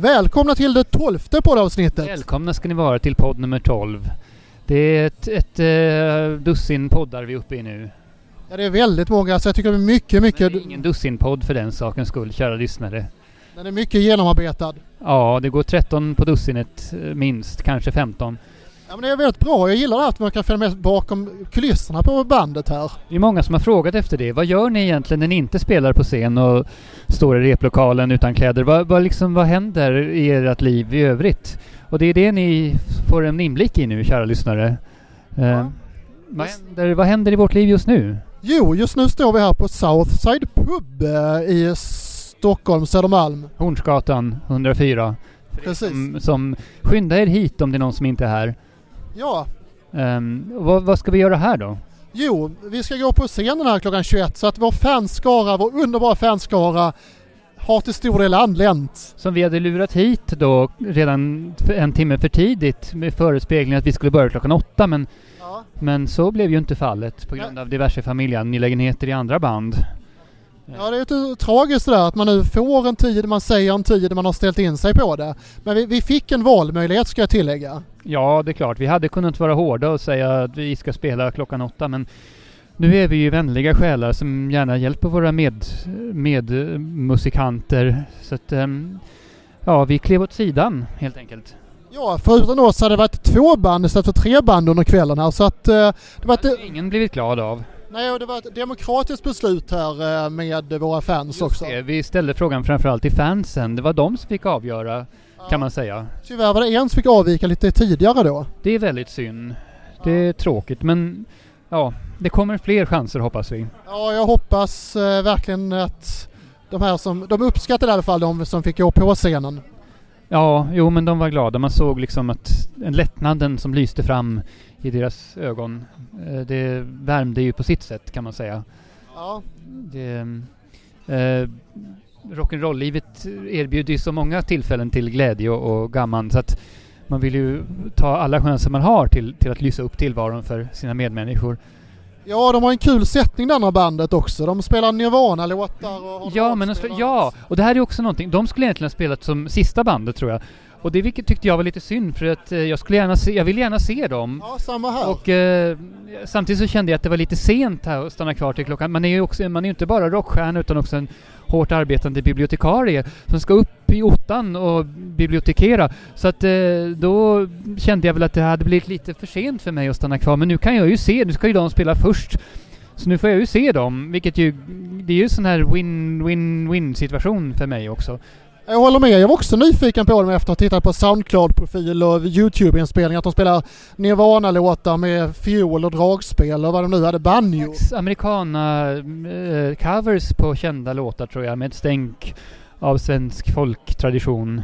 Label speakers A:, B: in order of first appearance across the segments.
A: Välkomna till det tolfte poddavsnittet.
B: Välkomna ska ni vara till podd nummer 12. Det är ett, ett eh, dussin poddar vi är uppe i nu.
A: Ja, det är väldigt många, så jag tycker det är mycket, mycket...
B: Men det är ingen dussinpodd för den sakens skull, kära lyssnare.
A: Den är mycket genomarbetad.
B: Ja, det går 13 på dussinet eh, minst, kanske 15.
A: Ja, men det är väldigt bra. Jag gillar att man kan följa med bakom kulisserna på bandet här.
B: Det är många som har frågat efter det. Vad gör ni egentligen när ni inte spelar på scen och står i replokalen utan kläder? Vad, vad, liksom, vad händer i ert liv i övrigt? Och det är det ni får en inblick i nu, kära lyssnare. Eh,
A: Ja.
B: vad, händer, vad händer i vårt liv just nu?
A: Jo, just nu står vi här på Southside Pub eh, i Stockholm, Södermalm.
B: Hornsgatan 104. För er
A: Precis.
B: Som, som skynda er hit om det är någon som inte är här.
A: Ja,
B: Ehm, vad, vad ska vi göra här då?
A: jo, vi ska gå på scenen här klockan 21 så att vår fanskara, vår underbara fanskara har till stor del anlänt.
B: Som vi hade lurat hit då redan en timme för tidigt med förespeglingen att vi skulle börja klockan åtta men,
A: Ja.
B: men så blev ju inte fallet på grund av diverse familjeangelägenheter i andra band.
A: Ja, det är lite tragiskt det där att man nu får en tid, man säger en tid, man har ställt in sig på det. Men vi, vi fick en valmöjlighet ska jag tillägga.
B: Ja, det är klart. Vi hade kunnat vara hårda och säga att vi ska spela klockan åtta men nu är vi ju vänliga själar som gärna hjälper våra med, medmusikanter. Så att, ehm, ja, vi klev åt sidan helt enkelt.
A: Ja, förutom oss hade det varit två band istället för tre band under kvällen här så att eh, det var
B: Det ingen blivit glad av.
A: nej, och det var ett demokratiskt beslut här eh, med våra fans också.
B: Det, vi ställde frågan framförallt till fansen. Det var de som fick avgöra kan man säga.
A: Tyvärr var det en som fick avvika lite tidigare då.
B: Det är väldigt synd. Det är tråkigt men ja, det kommer fler chanser hoppas vi.
A: Ja, jag hoppas eh, verkligen att de här som, de uppskattade i alla fall de som fick gå på scenen.
B: Ja, jo men de var glada. Man såg liksom att en lättnaden som lyste fram i deras ögon. eh, Det värmde ju på sitt sätt kan man säga.
A: Ja,
B: Det, eh, Rock'n'roll-livet erbjuder ju så många tillfällen till glädje och, och gamman så att man vill ju ta alla chanser man har till, till att lysa upp tillvaron för sina medmänniskor.
A: ja de har en kul sättning det andra bandet också. De spelar Nirvana-låtar och
B: Ja, men de ja, och det här är också någonting. De skulle egentligen ha spelat som sista bandet tror jag. Och det vilket tyckte jag var lite synd för att eh, jag skulle gärna se, jag vill gärna se dem.
A: Ja, samma här.
B: Och eh, samtidigt så kände jag att det var lite sent här att stanna kvar till klockan. Man är ju också, man är ju inte bara rockstjärna utan också en hårt arbetande bibliotekarie som ska upp i ottan och bibliotekera. Så att eh, då kände jag väl att det hade blivit lite för sent för mig att stanna kvar. Men nu kan jag ju se, nu ska ju de spela först. Så nu får jag ju se dem, vilket ju, det är ju sån här win-win-win situation för mig också.
A: Jag håller med. Jag var också nyfiken på dem efter att ha tittat på Soundcloud-profil och YouTube-inspelningar. Att de spelar Nirvana-låtar med fiol och dragspel och vad de nu hade. Banjo.
B: americana-covers eh, på kända låtar tror jag med ett stänk av svensk folktradition.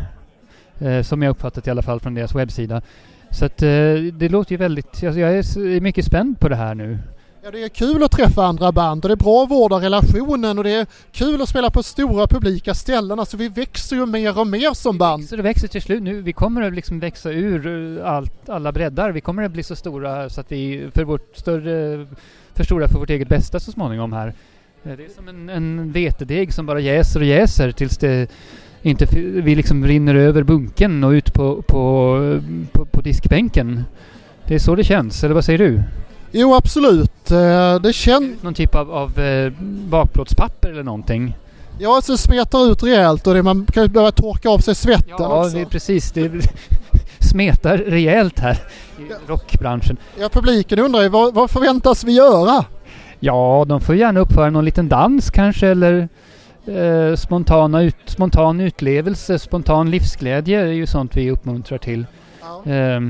B: Eh, som jag uppfattat i alla fall från deras webbsida. Så att eh, det låter ju väldigt... Alltså jag är mycket spänd på det här nu.
A: Ja, det är kul att träffa andra band och det är bra att vårda relationen och det är kul att spela på stora publika ställen. Alltså vi växer ju mer och mer som band.
B: Så det växer till slut nu. Vi kommer att liksom växa ur eh, allt, alla breddar. Vi kommer att bli så stora så att vi för vårt större... För stora för vårt eget bästa så småningom här. Eh, det är som en, en vetedeg som bara jäser och jäser tills det inte vi liksom rinner över bunken och ut på, på, eh, på, på diskbänken. Det är så det känns, eller vad säger du?
A: Jo, absolut. Eh, Det känns...
B: Någon typ av, av eh, bakplåtspapper eller någonting?
A: Ja, alltså det smetar ut rejält och det, man kan ju behöva torka av sig svetten
B: Ja,
A: också.
B: det är precis. Det smetar rejält här i
A: Ja.
B: rockbranschen.
A: Ja, publiken undrar ju vad, vad förväntas vi göra?
B: Ja, de får gärna uppföra någon liten dans kanske eller eh, spontana ut, spontan utlevelse, spontan livsglädje är ju sånt vi uppmuntrar till.
A: Ja.
B: Eh,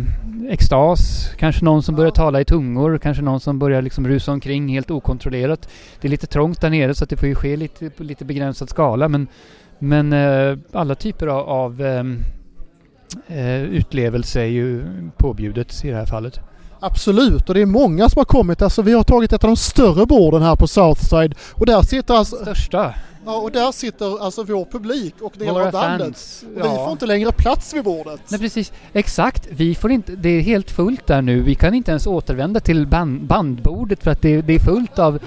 B: extas, kanske någon som
A: Ja.
B: börjar tala i tungor, kanske någon som börjar liksom rusa omkring helt okontrollerat. Det är lite trångt där nere så det får ju ske lite, på lite begränsad skala men, men eh, alla typer av, av ehm, eh, utlevelse är ju påbjudet i det här fallet.
A: Absolut, och det är många som har kommit. Alltså vi har tagit ett av de större borden här på Southside och där sitter alltså,
B: Största,
A: ja, och där sitter alltså vår publik och delar
B: våra
A: av bandet. Och Vi får inte längre plats vid bordet.
B: Nej precis, exakt. Vi får inte, det är helt fullt där nu. Vi kan inte ens återvända till band, bandbordet för att det, det är fullt av,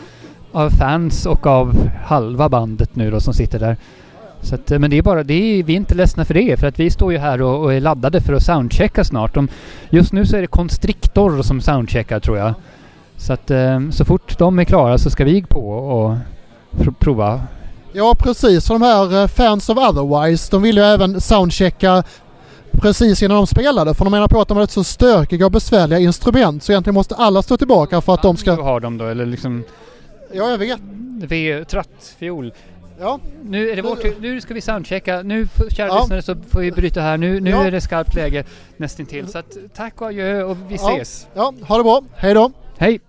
B: av fans och av halva bandet nu då som sitter där. Så att, eh, men det är bara, det är, vi är inte ledsna för det för att vi står ju här och, och är laddade för att soundchecka snart. De, just nu så är det Constrictor som soundcheckar tror jag. Så att eh, så fort de är klara så ska vi på och pr prova.
A: Ja precis, för de här eh, fans of otherwise de vill ju även soundchecka precis innan de spelade. För de menar på att de har så stökiga och besvärliga instrument så egentligen måste alla stå tillbaka för att de ska...
B: har de då eller liksom...
A: Ja jag vet.
B: V, tratt, fiol.
A: Ja.
B: Nu är det vår tur. Nu ska vi soundchecka. Nu, kära
A: Ja.
B: lyssnare, så får vi bryta här. Nu, nu
A: Ja.
B: är det skarpt läge nästintill. Så att, tack och adjö och vi
A: Ja.
B: ses.
A: Ja, ha det bra. Hej då.
B: Hej!